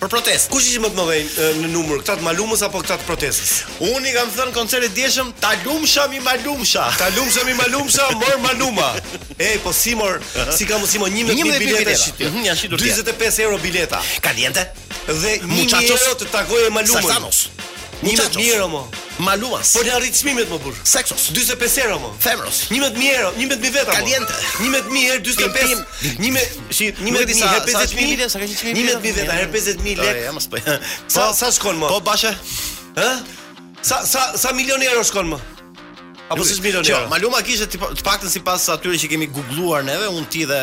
Për protestë. Kush ishin më të mëdhenj në numër, këta të malumës apo këta të protestës? Unë i kam thënë koncertit të djeshëm, ta lumsha mi malumsha. Ta lumsha mi malumsha, mor maluma. Ej, po si mor, si ka mundësi mor 11 bileta, bileta. Shit, mm -hmm, 45 euro bileta. Kaliente. Dhe 1000 euro të takojë malumën. Sasanos. Një më mirë mo. Maluas. Po ja rrit çmimet më burr. Sexos. 45 euro mo. Femros. 11000 euro, 11000 veta. Kaliente. 11000 euro 45. 11000 Shi, 11000 sa herë 50000, sa ka qenë çmimi? 11000 herë 50000 lekë. Ja, mos po. Sa po, sa shkon më? Po bashë. Hë? Sa sa sa milionë euro shkon më? Apo s'është milionë euro? Jo, Maluma kishte të paktën sipas atyre që kemi googluar neve, un ti dhe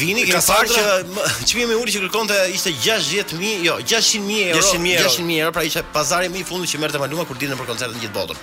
Vini kemi parë që çmimi më i ulët që kërkonte ishte 60000, jo, 600000 euro. 600000 euro, pra ishte pazari më i fundit që merrte Maluma kur dilte për koncerte në gjithë botën.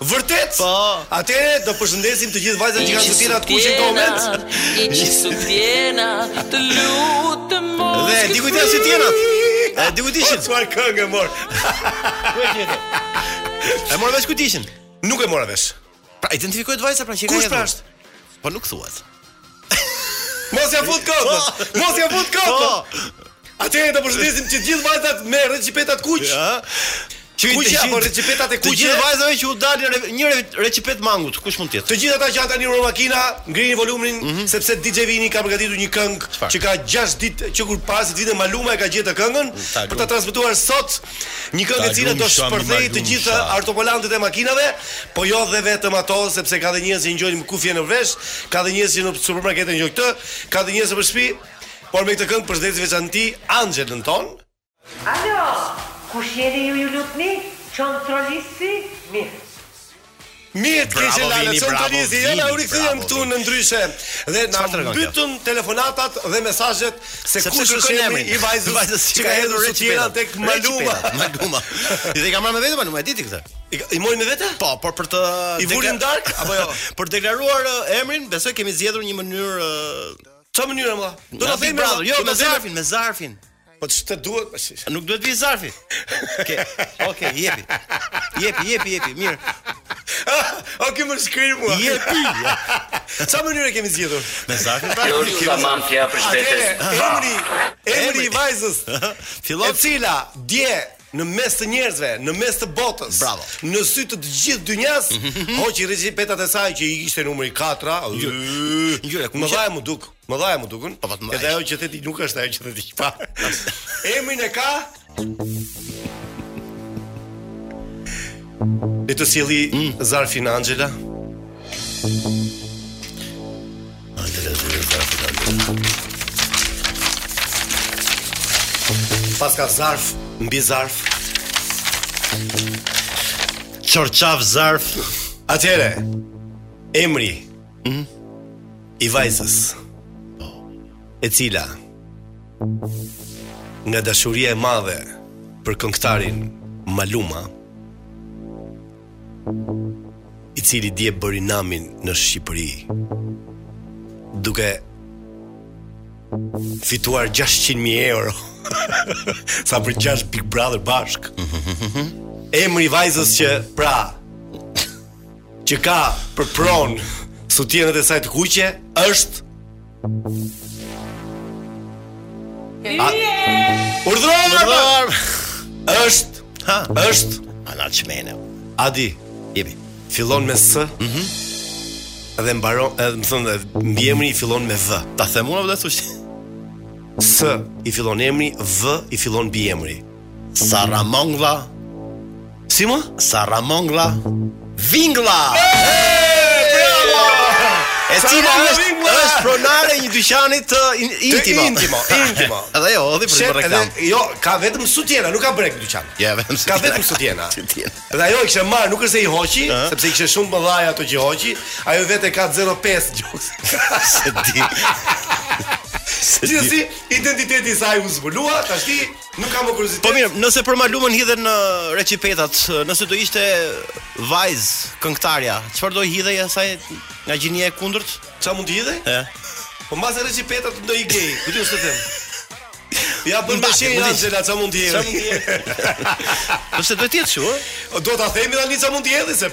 Vërtet? Po. Atëherë do përshëndesim të gjithë vajzat që kanë sutjena të kuqe në këtë moment. Içi sutjena, të lutem mos. Dhe di kujt janë sutjenat? A di të kujt ishin? Çfarë këngë mor? Ku e gjetë? E mora vesh kujt ishin? Nuk e mora vesh. Pra identifikohet vajza pra që ka. Kush pra është? Po nuk thuhet. Mos ja fut kot. Po. Mos ja fut kot. Po. Atëherë do përshëndesim të gjithë vajzat me recipeta të kuqe. Ja. Që kuq ja po recipetat e kuqe. Gjithë vajzave që u dalin një recipet mangut, kush mund të jetë? Të gjithë ata që janë tani në makina, ngrini volumin mm -hmm. sepse DJ Vini ka përgatitur një këngë që ka 6 ditë që kur para se të vinte Maluma e ka gjetë këngën mm, për ta transmetuar sot Një këngë e cila do të shpërthejë të gjithë altoparlantët e makinave, po jo dhe vetëm ato, sepse ka dhe njerëz që ngjojnë me kufje në vesh, ka dhe njerëz që në supermarkete ngjojnë këtë, ka dhe njerëz në shtëpi. Por me këtë këngë përshëndesim veçanti Anxhelën tonë. Alo, kush jeni ju ju lutni? Kontrollisti? Mirë. Mirë të kishin la në çon polici, jo na u rikthyem këtu në ndryshe. Dhe na mbytën telefonatat dhe mesazhet se kush është emri i vajzës vajzës që ka hedhur recipetat tek Maluma. Maluma. Dhe i ka marrë me vete Maluma, e diti këtë. I mori me vete? Po, por për të I vuri në dark apo jo? Për të deklaruar uh, emrin, besoj kemi zgjedhur një mënyrë uh, Çfarë mënyra më? Do ta themi bravo, jo me zarfin, me zarfin. Po ç'të duhet për shishë? Nuk duhet vijë zarfi. Oke, oke, jepi. Jepi, jepi, jepi, mirë. O ke më shkrirë mua. Jepi. Ça mënyre kemi zgjedhur? Me zarfi pra. Kjo është tamam tja për shpetës. Emri, emri i vajzës. Fillon. E cila, dje, në mes të njerëzve, në mes të botës. Bravo. Në sy të të gjithë dynjas, mhm. hoqi recipetat e saj që i kishte numri 4. Ngjyra, ku më vaje më duk. Mëdhaja më duken. Po, po, më Edhe ajo që the ti nuk është ajo që the ti pa. Emrin e ka. Le të sjellë mm. Zarfin Anxhela. Anxhela Zarfin Anxhela. Paska zarf, mbi zarf. Çarçaf zarf. Atëherë. Emri. Mhm. I vajzës. Po. E cila nga dashuria e madhe për këngëtarin Maluma, i cili dje bëri namin në Shqipëri, duke fituar 600.000 euro sa për 6 Big Brother bashkë. Emri i vajzës që pra që ka për pronë sutjenet e saj të kuqe është A... Urdhëro! Është, ha, është Ana, çmende. Adi, jepi. Fillon me S. Mhm. Mm dhe mbaron, edhe më thonë, mbiemri fillon me V. Ta them unë vetë thosh. S i fillon emri, V i fillon mbiemri. Saramangla. Si mo? Saramangla. Vingla. E cila është është pronare e një dyqani të intimo. Intimo, intimo. Edhe jo, edhe për një reklamë. Jo, ka vetëm sutjena, nuk ka brekë dyqan. Ja, vetëm sutjena. Ka vetëm sutjena. Dhe ajo i kishte marrë, nuk është se i hoqi, sepse i kishte shumë mëdhaja ato që hoqi, ajo vetë ka 05 gjoks. S'e di. Se si identiteti i saj u zbulua, tash ti Nuk ka më kuriozitet. Po mirë, nëse për Malumën hidhen reçipetat, nëse do ishte vajzë këngëtarja, çfarë do hidhej asaj nga gjinia e kundërt? Ça mund të hidhej? Ë. Po mbase reçipetat do i gej, ku ti s'e them. Ja bën me shenjë Anxhela, ça mund të hidhej? Çfarë mund të hidhej? Po se do të jetë kështu, ë? Do ta themi tani ça mund të hidhej se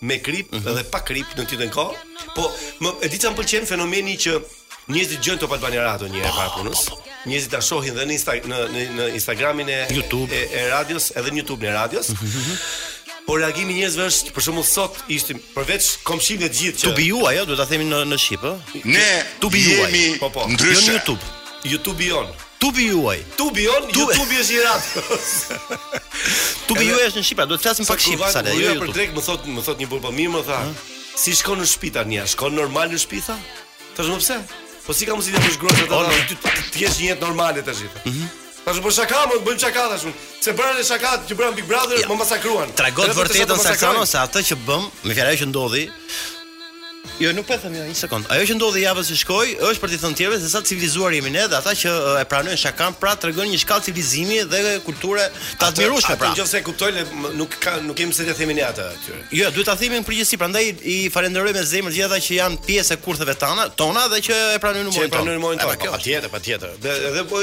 me krip mm -hmm. dhe pa krip në të njëjtën kohë. Po mua e di ça më pëlqen fenomeni që njerëzit dëgjojnë Top Albania Radio një herë para punës. Njerëzit ta shohin dhe në Insta në në, në Instagramin e YouTube e, e radios, edhe në YouTube-n e radios. Mm -hmm. Por reagimi i njerëzve është për shembull sot ishte përveç komshinëve të gjithë që Tubi juaj, jo, duhet ta themi në në shqip, ë? Ne tubi juaj. Po, po. Jo në YouTube. YouTube-i jonë. Tubi juaj. Tubi jonë, jo tubi është një rat. Tubi juaj është në Shqipëri, duhet të flasim pak shqip sa le. Jo, për drekë më thotë, më thotë një burrë po mirë më tha. Si shkon në shtëpi tani? A shkon normal në shtëpi tha? Thashë po pse? Po si ka mundësi të bësh grosha tani? Ti ti je një jetë normale thashë. Mhm. Thashë po shaka, ne bëjmë shaka thashë. Se bëra një shaka, që bëra Big Brother, më masakruan. Trego të vërtetën se sa atë që bëmë, me fjalën që ndodhi, Jo, nuk po e them, jo, një sekond. Ajo që ndodhi javën që shkoi është për t'u thënë tjerëve se sa civilizuar jemi ne dhe ata që e pranojnë shakanë, pra tregojnë një shkallë civilizimi dhe kulture të admirueshme pra. Atë nëse e kuptojnë nuk ka nuk kemi pse ta themi ne atë aty. Jo, duhet ta themi në përgjithësi, prandaj i falenderoj me zemër gjithë ata që janë pjesë e kurtheve tona, tona dhe që e pranojnë në momentin. Që e pranojnë në momentin. Patjetër, patjetër. Dhe edhe po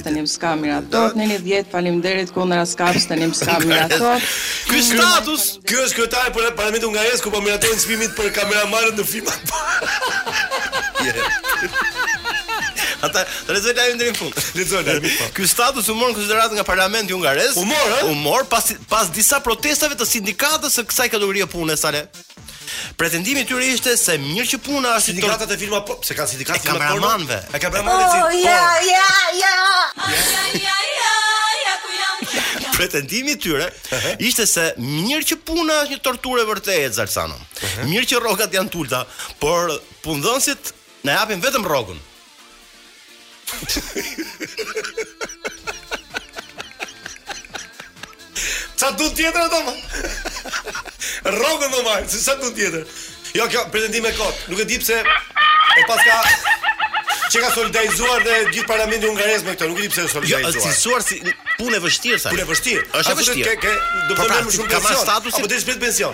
Abstenim s'ka miratohet neni 10 faleminderit kundra s'ka abstenim s'ka miratohet ky status ky është kryetari për parlamentin hungarez ku po miratojnë çmimet për kameramanët në filma A ta lexoj lajmin deri në fund. Lexoj lajmin. Po. Ky status u mor në konsideratë nga Parlamenti hungarez. U mor, u mor pas pas disa protestave të sindikatës së kësaj kategorie pune sale. Pretendimi i tyre ishte se mirë që puna është sindikatat e filmave po, se kanë sindikatë filma porno. Kameramanëve. E kameramanëve oh, ti. Ja, po. ja, ja. Pretendimi i tyre ishte se mirë që puna është një torturë e vërtetë Salsano. Mirë që rrogat janë të ulta, por punëdhënësit na japin vetëm rrogën. Çfarë do tjetër ato më? Rrogën do marr, se çfarë do tjetër. Jo, kjo pretendim e kot. Nuk e di pse e paska që qenka solidarizuar dhe gjithë parlamenti hungarez me këtë, nuk e di pse e jo, solidarizuar. Jo, është cilësuar si punë e vështirë thënë. Punë e vështirë. Është e vështirë. Ke ke do të pra, më shumë pension. Ka status apo do të shpejtë pension.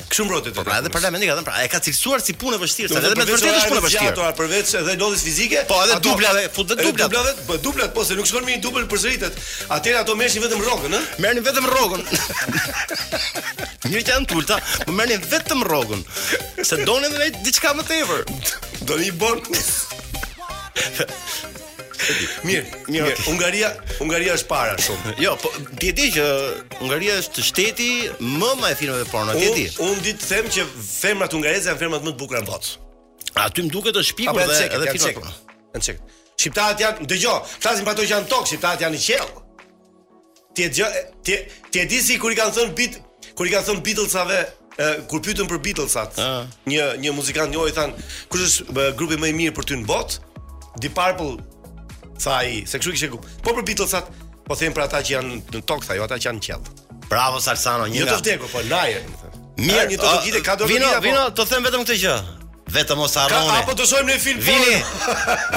Kështu mbrotet. Po pra edhe parlamenti ka thënë pra, e ka cilësuar si punë e vështirë, sa edhe me të vërtetë është punë e vështirë. Ato përveç edhe lodhjes fizike, po edhe dublave, fut edhe dublat. Dublat, po dublat, po se nuk shkon me një dubël përsëritet. Atëherë ato marrin vetëm rrogën, ë? Marrin vetëm rrogën. Mirë që janë të ulta, po marrin vetëm rrogën. Se donin edhe diçka më tepër. Donin bon. Mirë, mirë. Hungaria, Hungaria është para shumë. Jo, po ti e di që Hungaria është shteti mëmë i filmave porno, ti e di. Unë di të them që femrat hungareze janë femrat më të bukura në botë. Aty më duket të shpikur dhe edhe filmat porno. Një çik. Shqiptaret janë, dëgjo, flasim për ato që janë në tokë, shqiptaret janë në qiell. Ti e di jo, ti ti e di si kur i kanë thënë bit, kur i kanë thënë Beatlesave, e, kur pyetën për Beatlesat. Ah. Një një muzikanti i thanë, kush është e, grupi më i mirë për ty në botë? Deep Purple tha ai, se kështu kishte kuptuar. Po për Beatlesat, po them për ata që janë në tokë, tha, jo ata që janë në qiell. Bravo Salsano, një Jo të nga. vdekur, po lajë. Mirë, Mirë, një të vëgitë ka dorë. Vino, vino, të them vetëm këtë gjë. Vetëm mos harroni. Ka apo të shojmë në film Vini.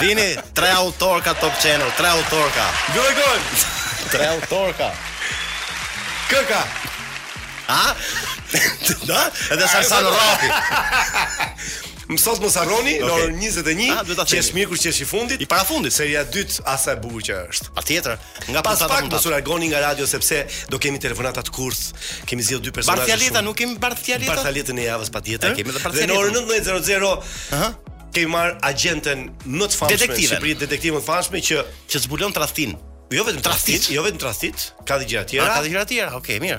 Vini, tre autor ka Top Channel, tre autor ka. Dëgjo gol. Tre autor ka. Këka. A? Da? Edhe sa sa në rapi. Sot mos harroni në orën 21, që është mirë kur që është i fundit. I parafundit, seria e dytë, ah sa e bukur që është. Patjetër. Nga Pas pak mos u largoni nga radio sepse do kemi telefonatat kurth. Kemi zgjedhur dy personazhe. Barcaleta, nuk kemi barcaleta. Barcaletën e javës patjetër. Kemi edhe barcaleta. Në orën 19:00. Aha. Kemi marrë agjenten më të famshme në Shqipëri, detektivën e famshme që që zbulon tradhtinë. Jo vetëm tradhtitë, jo vetëm tradhtitë, ka dhe gjëra tjera. Ka dhe gjëra tjera. Okej, okay, mirë.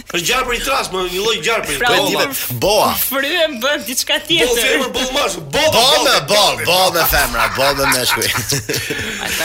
Është gjarpër i trashë, një lloj gjarpër. Pra, po dive boa. Fryhet bën diçka tjetër. Po femër bo mash, bo bo me bo, bo me femra, bo me meshkuj.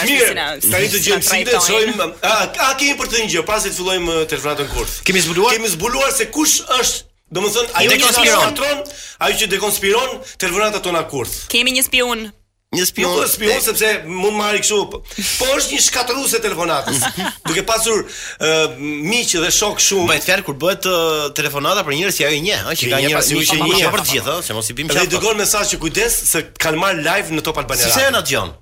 Mirë, tani të gjejmë si të shojmë. A, a kemi për të një gjë, para se të fillojmë telefonatën kurth. Kemi zbuluar? Kemi zbuluar se kush është domethënë, ajo që dekonspiron, ajo që dekonspiron, telefonatat tona kurth. Kemi një spion. Një spion. Nuk është spion sepse mund ta marrë kështu. Po, po është një shkatërruese e telefonatës. Duke pasur uh, miq dhe shokë shumë. Bëhet fjalë kur bëhet uh, telefonata për njerëz që ajo i njeh, ëh, që ka një pasuri që i njeh për të gjithë, ëh, se mos i biem gjatë. Dhe i dërgon mesazh që kujdes se kanë marrë live në Top Albania. Sepse na dëgjon.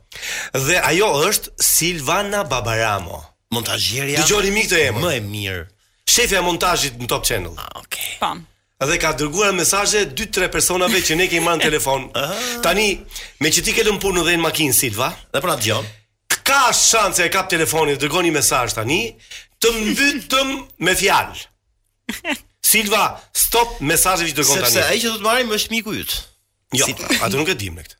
Dhe ajo është Silvana Babaramo. Montazhierja. Dëgjoni mirë këtë emër. Më e mirë. Shefja e montazhit në Top Channel. Ah, okay. Pam. dhe ka dërguar mesazhe dy tre personave që ne kemi marrë në telefon. Tani, me që ti ke lënë punën dhe je në makinë Silva, dhe po na dëgjon. Ka shanse e kap telefonin, dërgon një mesazh tani, të mbytëm me fjalë. Silva, stop mesazhet që dërgon tani. Sepse ai që do të marrim është miku yt. Jo, atë nuk e dimë këtë.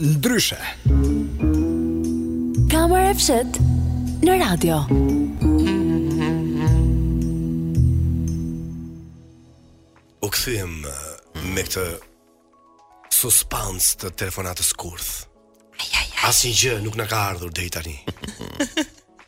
Ndryshe. Kamera e fshehtë në radio. U kthyem me këtë suspans të telefonatës kurth. Asnjë gjë nuk na ka ardhur deri tani.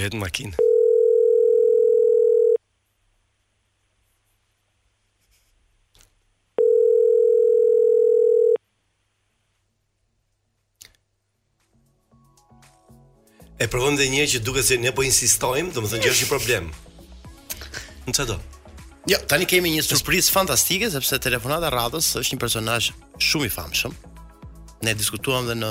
Jetë në makinë. E provojmë dhe njëherë që duket se ne po insistojmë, domethënë që është një problem. Në çdo. Jo, tani kemi një surprizë fantastike sepse telefonata e radhës është një personazh shumë i famshëm. Ne diskutuam dhe në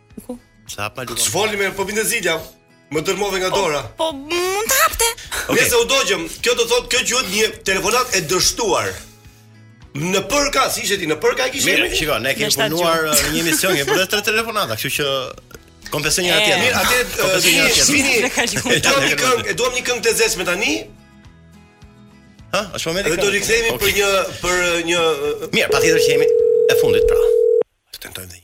Ku? Sa po luan. Çfarë folëm, po binte zilja. Më dërmove nga dora. Po mund të hapte. Okay. Nëse u dogjëm, kjo do thotë kjo quhet një telefonatë e dështuar. Nepërka, si ishte ti, nepërka e kishte. Mirë, shiko, ne kemi punuar uh, një emision, kemi bërë tre telefonata, kështu që kompenson një atje. Mirë, atje kompenson një atje. Vini, e duam një këngë, e duam një këngë të lezetshme tani. Ha, është momenti. Ne do të rikthehemi për një për një Mirë, patjetër që jemi e fundit pra. Të tentojmë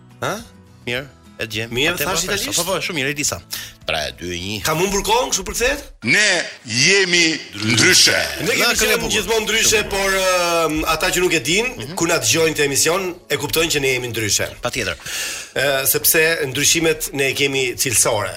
Ha? Mirë. E gjejmë. Mirë, thashë italisht. Po po, shumë mirë Elisa. Pra 2-1. Kam humbur kohën kështu për kthehet? Ne jemi ndryshe. Ne kemi qenë gjithmonë ndryshe, por ata që nuk e dinë, mhm. kur na dëgjojnë këtë emision, e kuptojnë që ne jemi ndryshe. Patjetër. Ë sepse ndryshimet ne i kemi cilësore.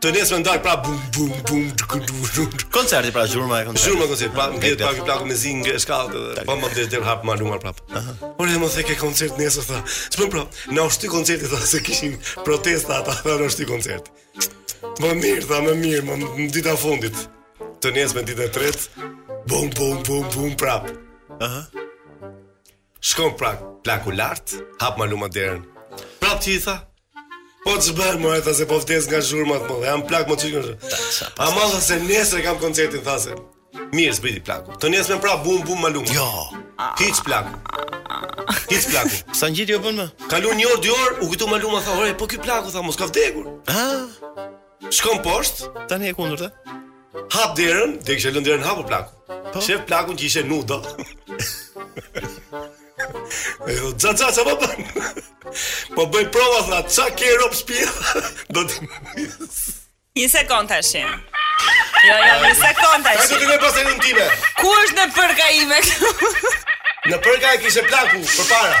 Të nesmen dalë prap bum bum bum tuk tuk tuk. Koncerti pra zhurma e koncertit. Zhurma koncert, pa ngjit prap ky plaku me zi ngjit shkallët edhe. Po më del del hap Maluma prap. Unë më the ke koncert nesër tha. Po prap, na u shty koncerti tha se kishin protesta ata tha na u shty koncert. Më mirë tha më mirë, më një dita e fundit. Të nesmen ditën e tretë. Bum bum bum bum prap. Aha. Shkon prap plaku lart, hap Maluma derën. Prap ti i tha, Po të zbërë, more, tha se po vdes nga zhurmat, more, dhe jam plak më të qënë zhurë. Ama the se nesër kam koncertin, tha se. Mirë, zbriti plaku. Të nesërmen prap, bum, bum, Maluma. Jo. Hiç plaku. Hiç plaku. S'u ngjit jo bën më? Kaloi një orë, dy orë, u kujtu Maluma, tha, ore, po ky plaku, tha, mos ka vdekur. Ha? Shkon poshtë, tani e kundërta. Hap derën, dhe kishte lënë derën hapur plaku. Po. Shef plakun që ishte nudo. Ajo za za sa po bën. Po bëj prova tha, ça ke rob shpie? Do të Një sekond tash. Jo, jo, një sekond tash. Ai do të më pasë në intime. Ku është në përka ime? Në përka e kishe plaku përpara.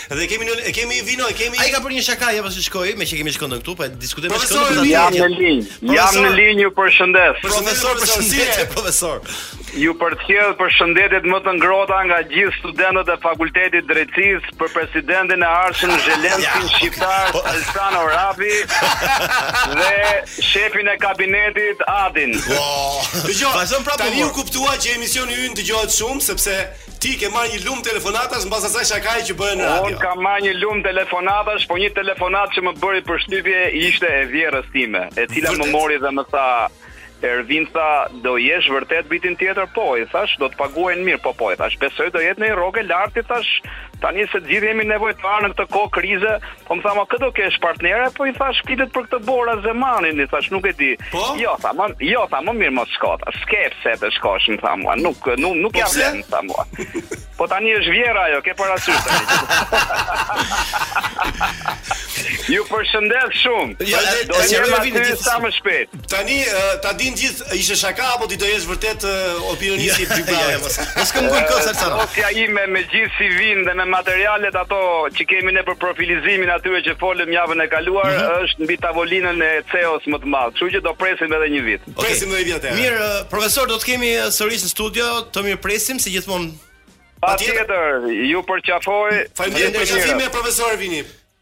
Dhe kemi në e kemi Vinin, e kemi. Ai ka bërë një shaka, ja pasi shkoi, me që kemi shkëndën këtu, po e diskutojmë shkëndën. Profesor, jam në linjë. Jam në linjë, ju përshëndes. Profesor, përshëndetje, profesor. Ju përcjell përshëndetjet më të ngrohta nga gjithë studentët e Fakultetit Drejtësisë për presidentin e ardhshëm Zelenskin shqiptar po. Arjan Konomi dhe shefin e kabinetit Adin. Dëgjo, tani u kuptua që emisioni ynë dëgjohet shumë sepse Ti ke marrë një lumë telefonatash mbas asaj shakaje që bëre në radio. Unë kam marrë një lumë telefonatash, po një telefonatë që më bëri përshtypje ishte e vjerrës time, e cila më mori dhe më tha Ervin tha, do jesh vërtet vitin tjetër? Po, i thashë, do të paguajnë mirë. Po, po, i thashë, besoj do jetë në një rrogë e lartë, i thashë. Tani se të gjithë jemi nevojtarë në këtë kohë krize, Po më tha mua, kë do kesh partnere, po i thashë flitet për këtë Bora Zemanin, i thashë nuk e di. Po? Jo, tha, më, jo, tha, më mirë mos shko, tha, s'ke pse të shkosh, më tha mua, nuk, nuk, nuk Po ia pse? vlen, më tha mua. Po tani është vjerra ajo, ke parasysh tani. Ju përshëndes shumë. Ja, e- Do e të jem jemi e aty vini. sa më shpejt. Tani ta dinë gjithë, ishte shaka apo ti do jesh vërtet opinionisti i Big Brother? Mos mos këmbgul kot sa çfarë. Dosja ime me gjithë CV-në dhe me materialet ato që kemi ne për profilizimin atyre që folëm javën e kaluar mhm. është mbi tavolinën e CEO-s më të madh. Kështu që do presim edhe një vit. Presim edhe një vit atëherë. Mirë, profesor, do të të kemi sërish në studio, të mirëpresim si gjithmonë. Patjetër, ju përqafoj. Faleminderit, përqafime profesor Vini.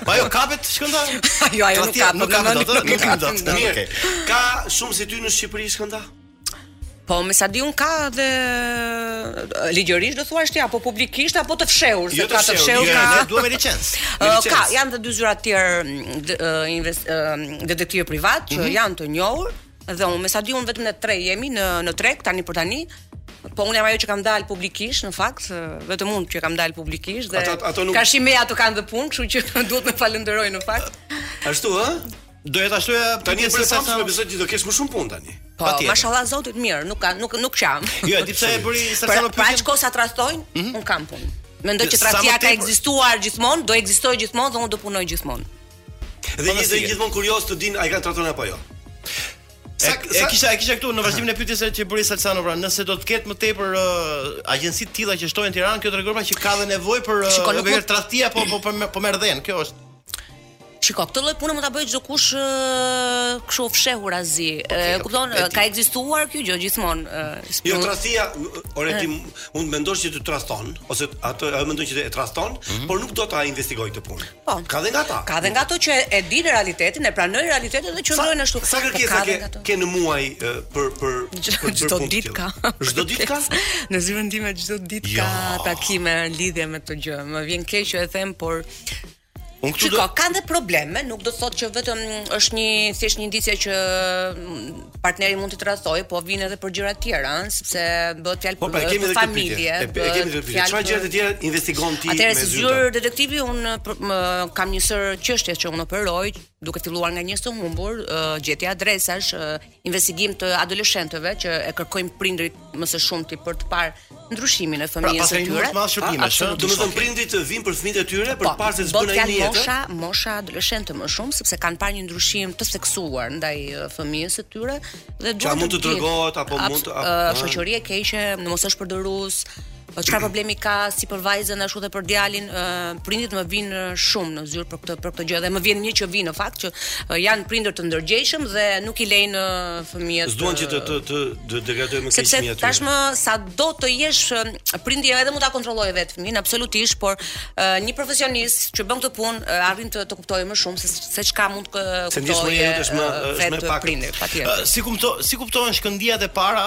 Po ajo kapet Shkënda? jo, ajo nuk kapet. Nuk kapet dot, nuk kapet dot. Mirë. Ka shumë si ty në Shqipëri Shkënda? Po, me sa di un ka dhe ligjërisht do thuash ti apo publikisht apo të fshehur, se jo ka të fshehur. Jo, ne duam me licencë. Ka, janë dhe dy zyra të tjerë detektivë privat që mhm. janë të njohur, Dhe unë, me sa di unë vetëm ne tre jemi në në treg tani për tani. Po unë jam ajo që kam dalë publikisht në fakt, vetëm unë që kam dalë publikisht dhe ato, ato nuk... ka shumë me ato kanë dhe punë, kështu që duhet të më falënderojnë në fakt. Ashtu ë? Do jetë shtuar tani se sa më besoj ti do kesh më shumë punë tani. Po, mashallah zotit mirë, nuk ka nuk nuk qahem. Jo, e di pse e bëri sa sa më pyetën. Pra shkak sa tradhtojnë, mhm. un kam punë. Mendoj që tradhtia ka ekzistuar gjithmonë, do ekzistojë gjithmonë dhe un do punoj gjithmonë. Dhe njerëzit gjithmonë kuriozë të dinë a i ka tradhtuar apo jo. Sa e kisha e kisha këtu në vazhdimin e pyetjes që bëri Salsano pra, nëse do të ketë më tepër uh, agjenci të tilla që shtohen në Tiranë, kjo tregon pra që ka dhe nevojë për uh, Shiko, nuk... tradhtia po po po, po merr dhenë, kjo është. Shiko, këtë lloj pune mund ta bëjë çdokush uh, kështu uh, fshehurazi. E, uh, kupton, uh, ka ekzistuar kjo gjë gjithmonë. Uh, jo tradhtia, ore ti mund të mendosh që të tradhton ose atë ajo mendon që të tradhton, mm -hmm. por nuk do ta investigosh këtë punë. Po. Ka dhe nga ata. Ka dhe nga ato që e dinë realitetin, e pranojnë realitetin dhe qëndrojnë ashtu. Sa kërkesa ke ke në muaj për për për çdo ditë ka. Çdo ditë ka. Në zyrën time çdo ditë ka takime lidhje me këtë gjë. Më vjen keq që e them, por Unë këtu do kanë dhe probleme, nuk do të thotë që vetëm është një thjesht një indicje që mm, partneri mund t'i tradhtojë, po vijnë edhe për gjëra të tjera, ëh, sepse bëhet fjalë po, pra, për, për familje. E, e kemi këtë pyetje. Çfarë gjëra të tjera investigon ti me zyrën? Atëherë si zyrë detektivi un kam një sërë çështje që un operoj, duke filluar nga njerëz të humbur, uh, gjetje adresash, uh, investigim të adoleshentëve që e kërkojnë prindërit më së shumti për të parë ndryshimin e pra, fëmijës së tyre. Pra, pastaj më shumë shërbime, do të thotë prindërit vijnë për fëmijët e tyre për po, të parë se ç'bën ai në jetë. Mosha, mosha adoleshente më shumë sepse kanë parë një ndryshim të theksuar ndaj fëmijës së tyre dhe duhet të mund të drogohet apo mund të shoqëri e keqe, në mos është përdorues, Po çfarë problemi ka si për vajzën ashtu edhe për djalin, uh, prindët më vijnë eh, shumë në zyrë për këtë për këtë gjë dhe më vjen mirë që vijnë në fakt që uh, janë prindër të ndërgjegjshëm dhe nuk i lejnë uh, fëmijët. S'duan që të të të, të degradojnë më keq fëmijët. Sepse tashmë sado të jesh prind edhe mund ta kontrollosh vetë fëmin absolutisht, por uh, një profesionist që bën këtë punë uh, arrin të të kuptojë më shumë se se çka mund të kuptojë. Se ndihmë është më është më pak prindër, patjetër. Uh, si kupto si kuptohen shkëndijat e para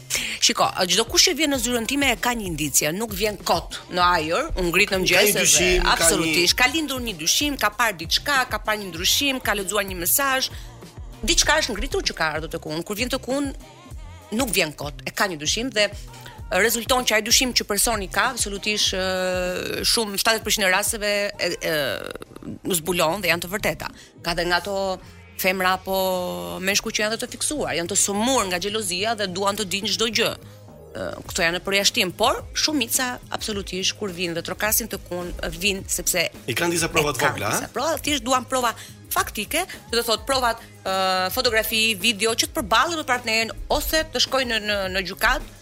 Shiko, çdokush që vjen në zyrën time e ka një indicje, nuk vjen kot në ajër, u ngrit në mëngjes dhe absolutisht ka, një... ka lindur një dyshim, ka parë diçka, ka parë një ndryshim, ka lexuar një mesazh, diçka është ngritur që ka ardhur tek unë. Kur vjen tek unë, nuk vjen kot, e ka një dyshim dhe rezulton që ai dyshim që personi ka absolutisht shumë 70% e rasteve e, e, zbulon dhe janë të vërteta. Ka dhe nga ato femra apo meshkuj që janë dhe të fiksuar, janë të sëmurë nga xhelozia dhe duan të dinë çdo gjë. Këto janë në përjashtim, por shumica absolutisht kur vijnë dhe trokasin tek unë, vijnë sepse i kanë disa prova të vogla, ha? Prova thjesht duan prova faktike, që do të thotë provat fotografi, video që të përballen me partnerin ose të shkojnë në në, në gjykatë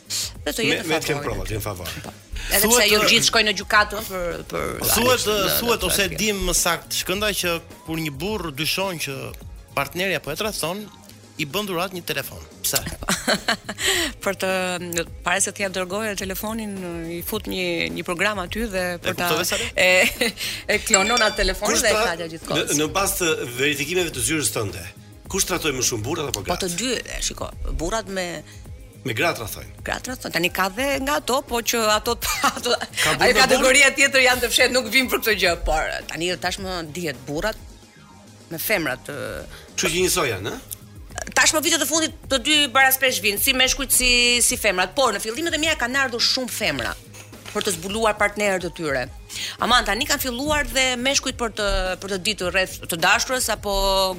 Dhe të jetë në favor. Në favor. Po. Edhe pse jo gjithë shkojnë në gjykatë për për thuhet thuhet ose e dim më saktë Shkënda që kur një burr dyshon që partnerja po e tradhton, i bën dhuratë një telefon. Pse? për të para se t'ia dërgojë telefonin, i fut një një program aty dhe për ta e, e klonon atë telefon dhe e ka gjithkohë. Në, në bazë të verifikimeve të zyrës tënde, Kush tradhton më shumë burrat apo gratë? Po të dy, e shiko, burrat me me gratë tradhtojnë. Gratë tradhtojnë. Tani ka dhe nga ato, po që ato ato ka ajo kategoria tjetër janë të fshehtë, nuk vijnë për këtë gjë, por tani tashmë dihet burrat me femrat. Kështu që njësoj janë, ë? Tashmë vitet e fundit të dy baraspeshë vijnë, si meshkujt, si si femrat, por në fillimet e mia kanë ardhur shumë femra. për të zbuluar partnerët e tyre. Aman tani kanë filluar dhe meshkujt për të për të ditur rreth të dashurës apo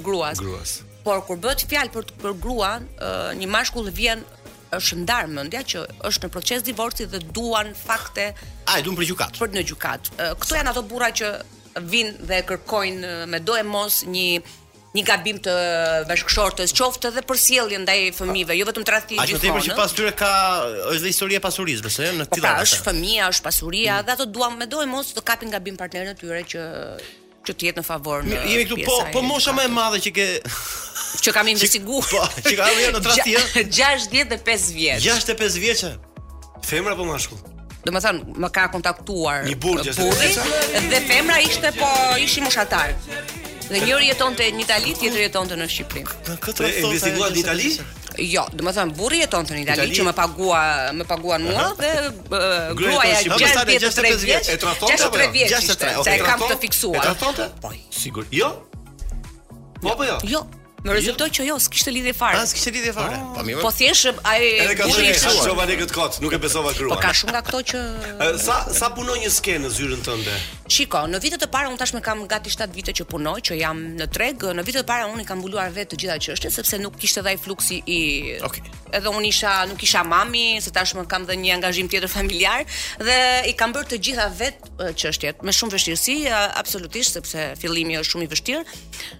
gruas. Gruas. Por kur bëhet fjalë për për gruan, një mashkull vjen, është ndarë mendja që është në proces divorci dhe duan fakte. A, i duan për gjykatë. Për në gjykatë. Këto janë ato burra që vijnë dhe kërkojnë medoemos një një gabim të bashkëshortes, qoftë edhe për sjelljen ndaj fëmijëve, jo vetëm tradhti gjithë. Aq më tepër që pas tyre ka është dhe historia e pasurisë, besoj janë në këtë rast. Po, është fëmia, është pasuria, mm. dhe ato duan medoemos të kapin gabim partneren e tyre që që të jetë në favor në. Jemi këtu po po mosha më e madhe që ke që kam investiguar. Po, që kam në tradhti. 65 vjeç. 65 vjeç. Femra apo mashkull? Domethënë, më ka kontaktuar Një burr, burri, dhe femra ishte po ishin moshatarë. Dhe njëri jetonte në Itali, tjetri jetonte në Shqipëri. Në këtë rast, e investiguat në Itali? Jo, domethënë, burri jetonte në Itali, që më pagua, më pagua mua, dhe gruaja 63 vjeç, 63 vjeç, se e kam të fiksuar. E tradhtonte? Po, sigur, jo? Po, po, jo? Jo, Më rezultoi që jo, s'kishte lidhje fare. Ah, s'kishte lidhje fare. Ah. Po mirë. Po thjesht ai Edhe ka thënë se dyshova në këtë kot, nuk e besova gruan. Po ka shumë nga këto që sa sa punonjës ke në në zyrën tënde. Shiko, në vitet e para unë tashmë kam gati 7 vite që punoj, që jam në treg. Në vitet e para unë i kam mbuluar vetë të gjitha çështjet sepse nuk ishte dhe ai fluksi i Okej. Okay. Edhe unë isha, nuk isha mami, se tashmë kam dhe një angazhim tjetër familjar dhe i kam bërë të gjitha vetë çështjet me shumë vështirësi, absolutisht sepse fillimi është shumë i vështirë.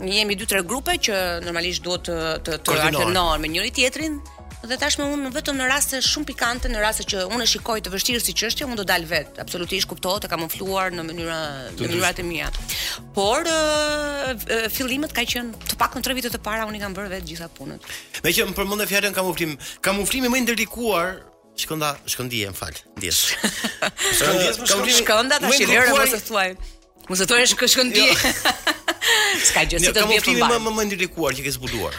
Ne jemi dy tre grupe që normalisht duhet të të, të alternohemi me njëri-tjetrin dhe tashmë unë vetëm në raste shumë pikante, në raste që unë e shikoj të vështirë si çështje, unë do dal vetë. Absolutisht kuptohet, e kamufluar në mënyra në mënyrat e mia. Por uh, fillimet ka qenë të paktën 3 vitet e para unë i kam bërë vetë gjitha punët. Meqë më përmende fjalën kamuflim, kamuflimi më i ndërlikuar Shkënda, Shkëndije, më fal. Ndjesë. Shkëndije, Shkëndije. Shkënda tashi lëre, mos e thuaj. Mos e thuaj Shkëndije. S'ka gjë, si të vjen për mbarë. Më më i ndërlikuar që ke zbuluar.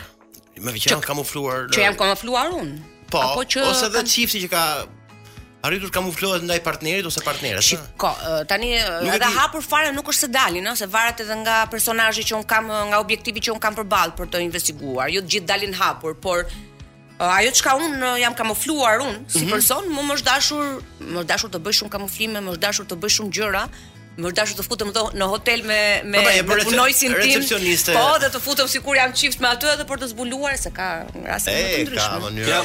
Domethënë që kamufluar. Që jam kamufluar unë. Po, apo që ose edhe çifti që ka arritur të kamuflohet ndaj partnerit ose partneres. Shiko, tani edhe hapur fare nuk është se dalin, ëh, se varet edhe nga personazhi që unë kam, nga objektivi që unë kam përballë për të investiguar. Jo të gjithë dalin hapur, por ajo çka unë jam kamufluar unë si mm -hmm. person, më më është dashur, më është dashur të bëj shumë kamuflime, më është dashur të bëj shumë gjëra, më është dashur të futem në hotel me me punonjësin tim. Po, dhe të futem sikur jam çift me atë edhe për të zbuluar se ka raste nga më të ndryshme. Ka mënyra.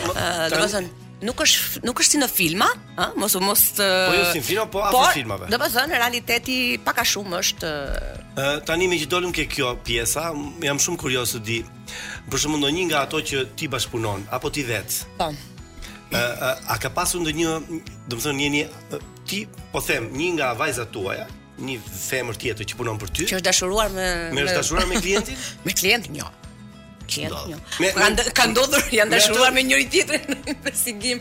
Do të thënë Nuk është nuk është si në filma, ë, mos u mos të Po jo si në filma, po afër filmave. Do të thënë realiteti pak a shumë është Ë tani meqë dolëm ke kjo pjesa, jam shumë kurioz të di Për shembull ndonjë nga ato që ti bashkëpunon apo ti vetë. Po. Ë ë, a ka pasur ndonjë, domethënë jeni ë, ti po them një nga vajzat tuaja, një femër tjetër që punon për ty, Që është dashuruar me me është dashuruar me klientin? me klientin jo. Klientin jo. Me- Ka me- nd- ka ndodhur janë me atë- dashuruar me njëri-tjetrin në investigim.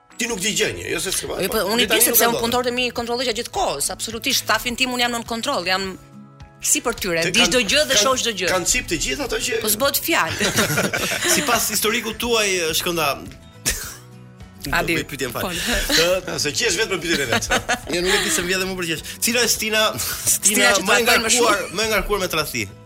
Ti nuk di gjë, jo se çfarë. Po, unë di sepse unë punëtorët e mi kontrolloj gjatë gjithë kohës, absolutisht. Stafin tim unë jam nën kontroll, jam sipër tyre, di çdo gjë dhe shoh çdo gjë. Kanë çip të gjithë ato që Po s'bëhet fjalë. Sipas historikut tuaj Shkënda Adi, pyetje, më fal. Ëh, se qesh vetë me pyetjen e vet. Unë nuk e di pse më vjen dhe për të qeshur. Cila është stina? Stina më e ngarkuar, më e ngarkuar me tradhti.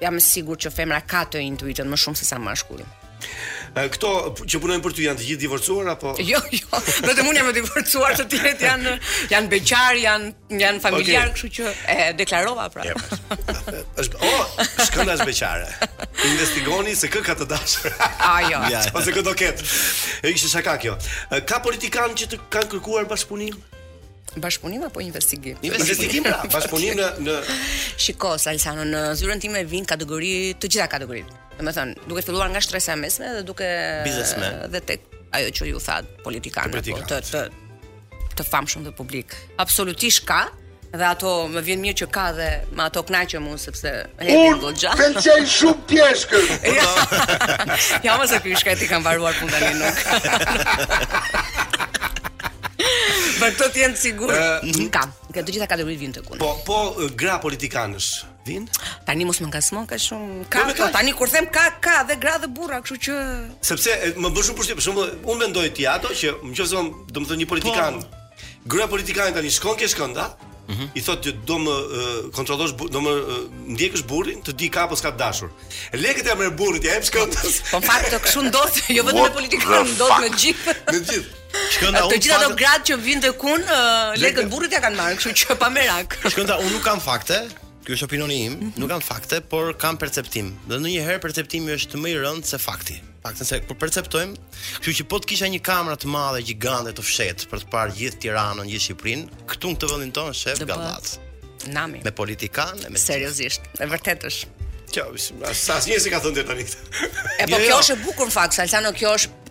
Jam e sigurt që femra ka intuitën më shumë se sa mashkulli. Këto që punojnë për ty janë të gjithë divorcuar apo? Jo, jo. Vetëm unë jam e divorcuar, të tjerët janë janë beqarë, janë janë familjarë, kështu që e deklarova pra. Është oh, Shkënda është beqare. Investigoni se kë ka të dashur. Ah jo. Ja, ose kë do ketë. Ishte shaka kjo. Ka politikanë që të kanë kërkuar bashkëpunim? Bashkëpunim apo investigim? Investigim pra, bashkëpunim në në Shiko, Salsano, në zyrën time vijnë kategori të gjitha kategoritë. Domethënë, duke filluar nga shtresa e mesme dhe duke biznesmenë dhe tek ajo që ju thatë politikanë të, po, të të famshëm dhe publikë. Absolutisht ka dhe ato më vjen mirë që ka dhe me ato kënaqem unë sepse e di goxha. Unë pëlqej shumë pjeshkën. ja mos e pishka t'i kanë mbaruar punë tani nuk. Për këtë të jenë të sigurt uh, eh, mhm. Ka, nga të gjitha kategoritë vijnë tek unë Po, po eh, gra politikanësh vijnë? Tani mos më ngacmo kaq shumë. Ka, po, ka tani kur them ka ka dhe gra dhe burra, kështu që Sepse më bën shumë përshtypje, për shembull, unë mendoj tani ato që nëse domethënë një politikan po. Gruaja e politikanit tani shkon ke Shkënda? Mm -hmm. I thotë që do më uh, kontrollosh do më uh, ndjekësh burrin të di ka apo s'ka të dashur. Lekët ia merr burrit, ia jep Shkëndës. Po faktikisht kështu ndodh, jo vetëm me politikanë, ndodh me gjithë. Me gjithë. Shkënda, të gjitha ato gratë që vijnë tek unë, uh, lekët burrit ia kanë marrë, kështu që pa merak. Shkënda, unë nuk kam fakte, Ky është opinioni im, mhm. nuk kam fakte, por kam perceptim. Dhe ndonjëherë perceptimi është më i rëndë se fakti. Faktin s'e po perceptojmë, kështu që po të kisha një kamerë të madhe gjigante të fshehtë për të parë gjithë Tiranën, gjithë Shqipërinë, këtu në vendin tonë sheh gallat. Nami. Me politikanë, me seriozisht, e vërtetë është. Kjo, se asnjë s'e ka thënë deri tani. E po jo, jo. kjo është e bukur në fakt, Salsano, kjo është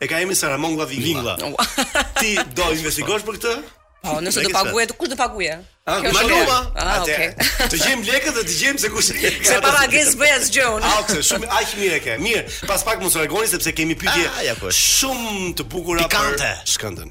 E ka emrin Saramongla Vingla. Ti do investigosh për këtë? Po, nëse do paguajë, kush do paguajë? Ah, kjo është luma. Ah, okay. Të gjejmë lekët dhe të gjejmë se kush. Se pa paguar s'bëj asgjë unë. Ah, okay, shumë aq mirë e ke. Mirë, pas pak mos u largoni sepse kemi pyetje ah, shumë të bukura për Shkëndën.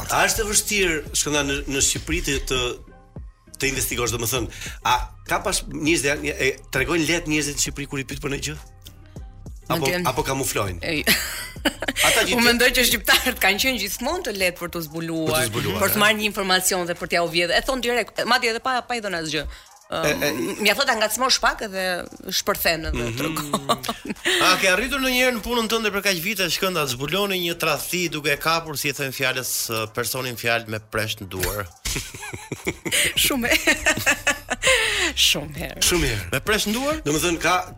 A është e vështirë Shkënda në në Shqipëri të të të investigosh, domethënë, a ka pas njerëz, a tregojnë lehtë njerëzit në Shqipëri kur i pyet për ndonjë gjë? Apo Ndjen- apo kamuflojnë. Ej. Ata gjithë- Unë mendoj që shqiptarët kanë qenë gjithmonë të lehtë për të zbuluar, Për të zbuluar, për të e. marrë një informacion dhe për t'ia u vjedhur. E thonë direkt, madje edhe pa pa i dhënë asgjë. Mjafton ta ngacmosh pak edhe shpërthen edhe mhm. tregon. A ke arritur ndonjëherë në punën tënde për kaq vite Shkënda të zbuloni një tradhti duke kapur si i themi fjalës personin fjalë me presh në duar? Shumë. Shumë herë. Shumë herë. Me presh në duar? Domethënë ka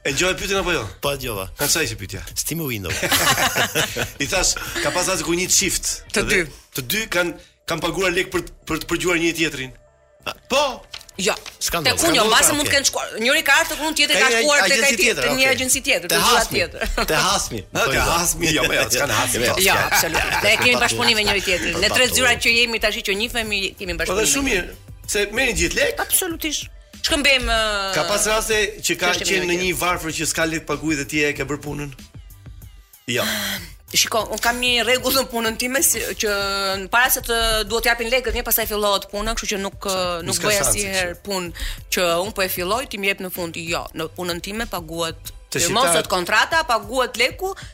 E dëgjove pyetjen apo jo? Po e dëgjova. Ça ishte pyetja. Steam o Windows. I thash, ka pas raste ku një çift. Të dy. Të dy kanë kanë paguar lek për për të përgjuar një tjetrin. Po. Jo. S'ka ndonjë. Tek unë, mbase mund të kenë shkuar. Njëri ka ardhur tek unë tjetri ka shkuar tek ai tjetër, në një agjenci tjetër, të dy tjetër. Te hasmi. Na te hasmi, jo, s'ka hasmi. Jo, absolutisht. Ne kemi bashkëpunim me njëri tjetrin. Ne tre zyra që jemi tashi që njihemi kemi bashkëpunim. Po shumë mirë. Se merrin gjithë lek? Absolutisht. Shkëmbejmë. Ka pas raste që ka qenë një i varfër që s'ka lek të paguajë dhe ti e ke bër punën? Jo. Shiko, un kam një rregull në punën time se, që para duhet të japin lekët, më pastaj fillohet puna, kështu që nuk nuk bëj asnjëherë punë që un po e filloj ti më jep në fund. Jo, në punën time paguhet Firmos kontrata, paguhet leku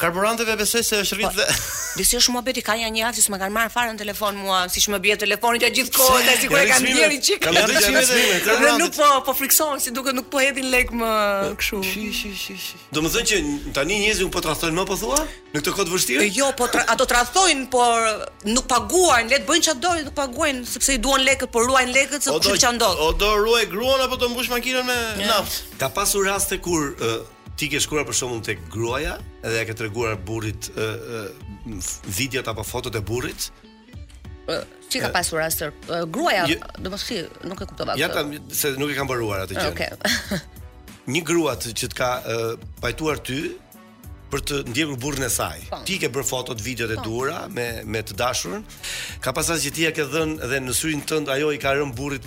Karburanteve besoj se është rrit po, dhe Dhe si është muhabeti ka një javë që s'më kanë marrë fare në telefon mua, se ç'më bie telefoni gjatë gjithë kohës, ai sikur e kanë dhënë çik. Kanë dhënë çime dhe dhe nuk po po friksohen si duket nuk po hedhin lek më kështu. Shi shi shi shi. Domethënë që tani njerëzit nuk po tradhtojnë më po thua? Në këtë kohë të vështirë? Jo, po tra, ato tradhtojnë, por nuk paguajnë, le të bëjnë çfarë dojnë, nuk paguajnë sepse i duan lekët, po ruajnë lekët se kushedi ça ndodh. O do ruaj gruan apo do mbush makinën me naftë. Ka pasur raste kur Ti ke shkuar për shembull tek gruaja dhe ja ke treguar burrit ë ë videot apo fotot e burrit? Ë, Që ka pasur raste? Ë, Gruaja, Je- domethënë si, nuk e kuptova. Ja këtë. kam se nuk e kam mbaruar atë gjë. Okej. Një grua që të ka ë, pajtuar ty për të ndjekur burrin e saj. Po. Ti ke bërë fotot, videot e duhura me me të dashurën. Ka pasur që ti ja ke dhënë dhe në syrin tënd ajo i ka rënë burrit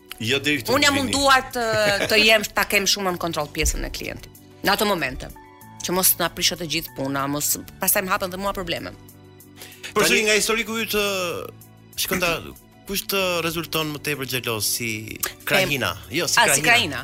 Jo deri këtu. Unë jam munduar të të jem ta kem shumë në kontroll pjesën e klientit. Në ato momente që mos na prishet e gjithë puna, mos pastaj më hapen dhe mua probleme. Por si nga historiku yt Shkënda kush të rezulton më tepër xheloz si krahina? Jo, si krahina. A si krahina?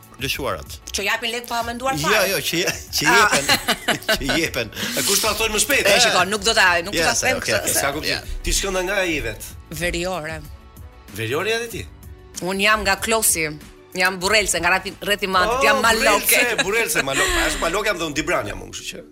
të lëshuarat. Që japin lek pa menduar jo, fare. Jo, jo, që që ah. jepen, që jepen. E kush ta thotë më shpejt? E shikon, nuk do ta, nuk do ta them këtë. S'ka kuptim. Ti Shkënda je vetë. Veriore. Veriore je ti. Un jam nga Klosi. Jam burrelse nga rrethi i Matit, oh, jam maloke. Burrelse, burrelse, maloke. Ashtu maloke jam dhe un dibran jam unë, kështu që.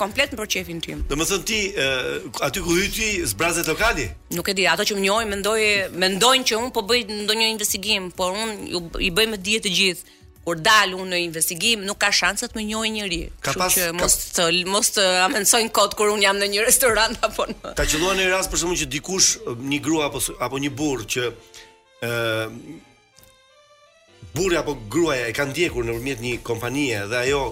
Komplet për qejfin tim. Domethënë ti aty ku hyn ti zbrazet lokali? Nuk e di, ato që më njohin mendoj mendojnë që un po bëj ndonjë investigim, por un i bëj me dije të gjithë. Kur dal unë në investigim, nuk ka shanse të më njohë njeri. Kështu që mos të mos tremben kot kur un jam në një restorant apo në. Të ka qëlluar një rast për shembull që dikush një grua apo apo një burrë që ë burri apo gruaja e ka ndjekur nëpërmjet një kompanie dhe ajo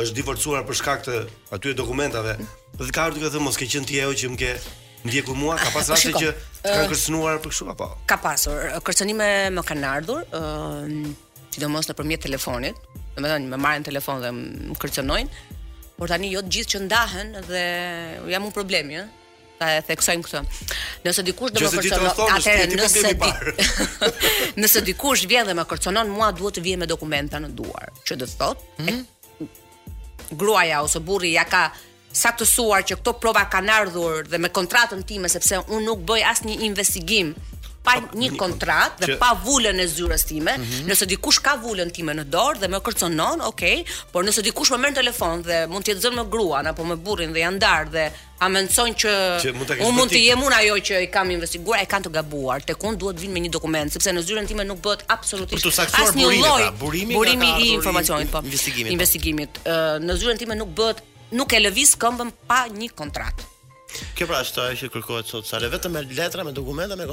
është divorcuar për shkak të atyre dokumentave dhe ka ardhur duke thënë mos ke qenë ti ajo që më ke ndjekur mua, ka pas raste që të kanë kërcënuar për kështu apo? Ka pasur, kërcënime më kanë ardhur, ë sidomos nëpërmjet telefonit, domethënë më marrin në telefon dhe më kërcënojnë. Por tani jo të gjithë që ndahen dhe jam un problemi, ë. Ta e theksojmë këtë. Nëse dikush do më kërcënojë, atëherë nëse di... nëse dikush vjen dhe më kërcënon, mua duhet të vijë me dokumenta në duar, që do të thotë, mm -hmm. gruaja ose burri ja ka saktësuar që këto prova kanë ardhur dhe me kontratën time sepse unë nuk bëj asnjë investigim pa një kontratë dhe që... pa vulën e zyrës time, mm -hmm. nëse dikush ka vulën time në dorë dhe më kërcënon, ok, por nëse dikush më merr në telefon dhe mund të jetë zënë me gruan apo me burrin dhe janë ndarë dhe A mendon që, që unë mund të jem unë ajo që i kam investiguar, e kanë të gabuar. Tek unë duhet të vinë me një dokument, sepse në zyrën time nuk bëhet absolutisht asnjë lloj pra, burimi, burimi i informacionit, po. Investigimit. Po. Investigimit. Po. Në zyrën time nuk bëhet nuk e lëviz këmbën pa një kontratë. Kjo pra është ajo që kërkohet sot, sa le vetëm me letra, me dokumenta, me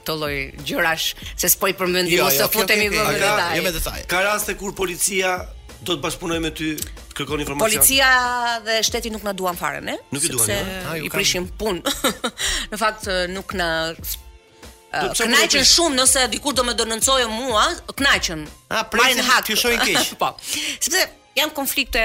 këto lloj gjërash, se s'po i përmendim jo, ose jo, futemi më në detaj. Jo me detaj. Ka raste kur policia do të bashkëpunojë me ty kërkon informacion. Policia dhe shteti nuk na duan fare ne. Nuk i duan. Jo? I prishim punë. në fakt nuk na Kënaqen shumë nëse dikush do më denoncojë mua, kënaqen. Ah, pra, të shohin keq. Po. Sepse janë konflikte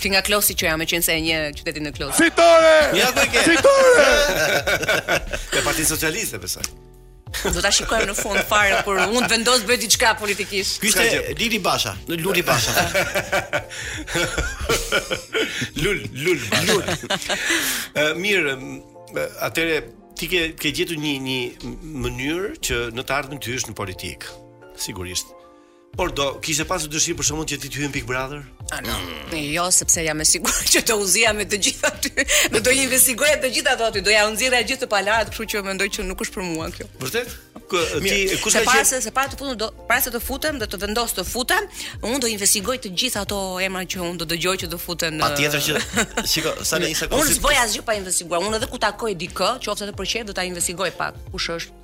Ti nga Klosi që jam, e qenë se e një qyteti në Klos. Fitore! Ja të ke! Fitore! e Partia Socialiste, besoj. Do ta shikojmë në fund fare kur unë të vendos të bëj diçka politikisht. Ky ishte Lili Basha, në Luli Basha. lul, lul, lul. Mirë, atëre ti ke ke gjetur një një mënyrë që në të ardhmen të hysh në politikë. Sigurisht. Por do kishe pasur dëshirë për shembull që ti të hyn në Big Brother? A no. Mm. Jo, sepse jam e sigurt që do u zija me të gjitha aty. Do të investigoj të gjitha ato aty. Do ja nxirrja gjithë të palarat, kështu që mendoj që nuk është për mua kjo. Vërtet? Kë, ti kush ka qenë? Se para të futem do para se të futem dhe të vendos të futem, unë do investigoj të gjitha ato emra që unë do dëgjoj që do futen. Patjetër që shiko, sa në një sekondë. Unë s'boj asgjë pa investiguar. Unë edhe kur takoj dikë, qoftë edhe për qejf, do ta investigoj pak kush është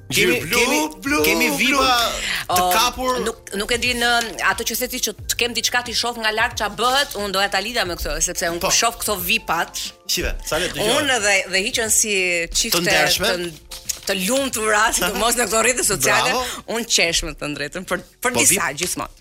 Gjirë blu, kemi, blu, kemi vipa blu. të kapur. Uh, nuk nuk e di në atë që se ti që të kem diçka t'i shoh nga lart ça bëhet, un doja ta lidhja me këtë, sepse un po. shoh këto vipat. Shive, sa le dëgjoj. Un dhe dhe hiqen si çifte të të lumtura, sidomos në këto rrjete sociale, un qesh me thënë të drejtën për për po, disa gjithmonë.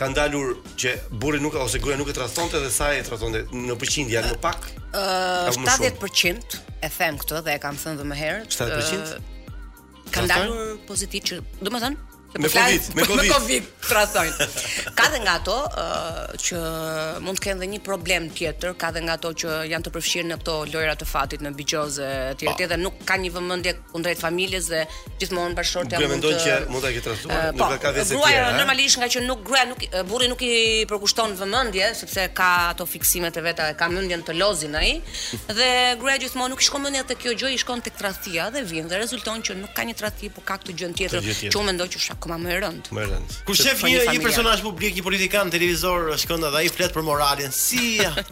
kanë dalur që burri nuk ose gruaja nuk e tradhtonte dhe sa e tradhtonte në përqindje janë më pak. Ë uh, 70% e them këtë dhe e kam thënë edhe më herët. 70% uh, kanë dalur pozitiv që, domethënë, Me Covid, me Covid. Me Covid tradhtojnë. Ka dhe nga ato uh, që mund të kenë dhe një problem tjetër, ka dhe nga ato që janë të përfshirë në këto lojra të fatit në bixhoze etj etj dhe nuk ka një vëmendje kundrejt familjes dhe gjithmonë bashkëshortja mund të mendojë që mund ta ketë tradhtuar, uh, nuk po, ka vetë. Gruaja tjera, normalisht nga që nuk gruaja nuk burri nuk i përkushton vëmendje sepse ka ato fiksimet e veta, ka mendjen të lozi ai dhe gruaja gjithmonë nuk i shkon mendja te kjo gjë, i shkon tek tradhtia dhe vjen dhe rezulton që nuk ka një tradhti, por ka këtë gjë tjetër që unë mendoj që është akoma më e rëndë. Më e rëndë. Kur shef një një personazh publik, një politikan televizor Shkënda dhe ai flet për moralin, si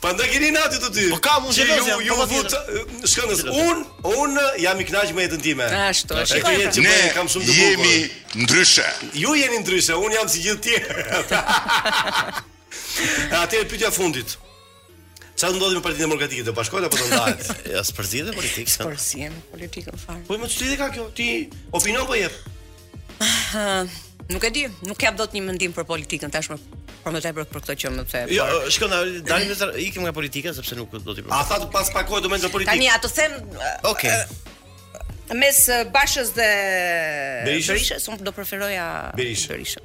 Prandaj keni natë të dy. Po ka mund të jetë. Ju ju vut Shkëndës. Un un jam i kënaqur me jetën time. Ashtu, shikoj. E kam shumë të bukur. Jemi ndryshe. Ju jeni ndryshe, un jam si gjithë tjerë. Atëherë pyetja e fundit. Çfarë do ndodhi me Partinë Demokratike do bashkohet apo do ndahet? Ja, s'përzihet në politikë. S'përzihet në politikën fare. Po më çfarë ka kjo? Ti opinion po jep? Ah, nuk e di, nuk jap dot një mendim për politikën tashmë. Por më tepër për këtë që më the. Jo, por... Shkënda dalim me ikim nga politika sepse nuk do të bëj. Ajo tha që pas pak do mendoj politikë. Tani ato them Okej. Okay. Uh, mes Bashës dhe Berishës, Berishës unë do preferoja Berishën. Berishë.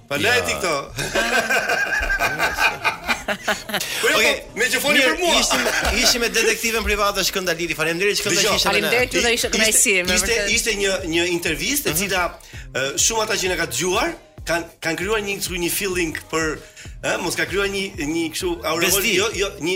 Pa ja. lajti këto. Po jo, okay. me që foni për mua. Ishim ishim me detektivën private Shkënda Lili. Faleminderit që Shkënda ishte. Faleminderit që ishte kënaqësi. Ishte ishte një një intervistë e mhm. cila shumë ata që na kanë dëgjuar kanë kanë krijuar një një feeling për, ë, mos ka krijuar një një kështu aureolë, jo, jo, një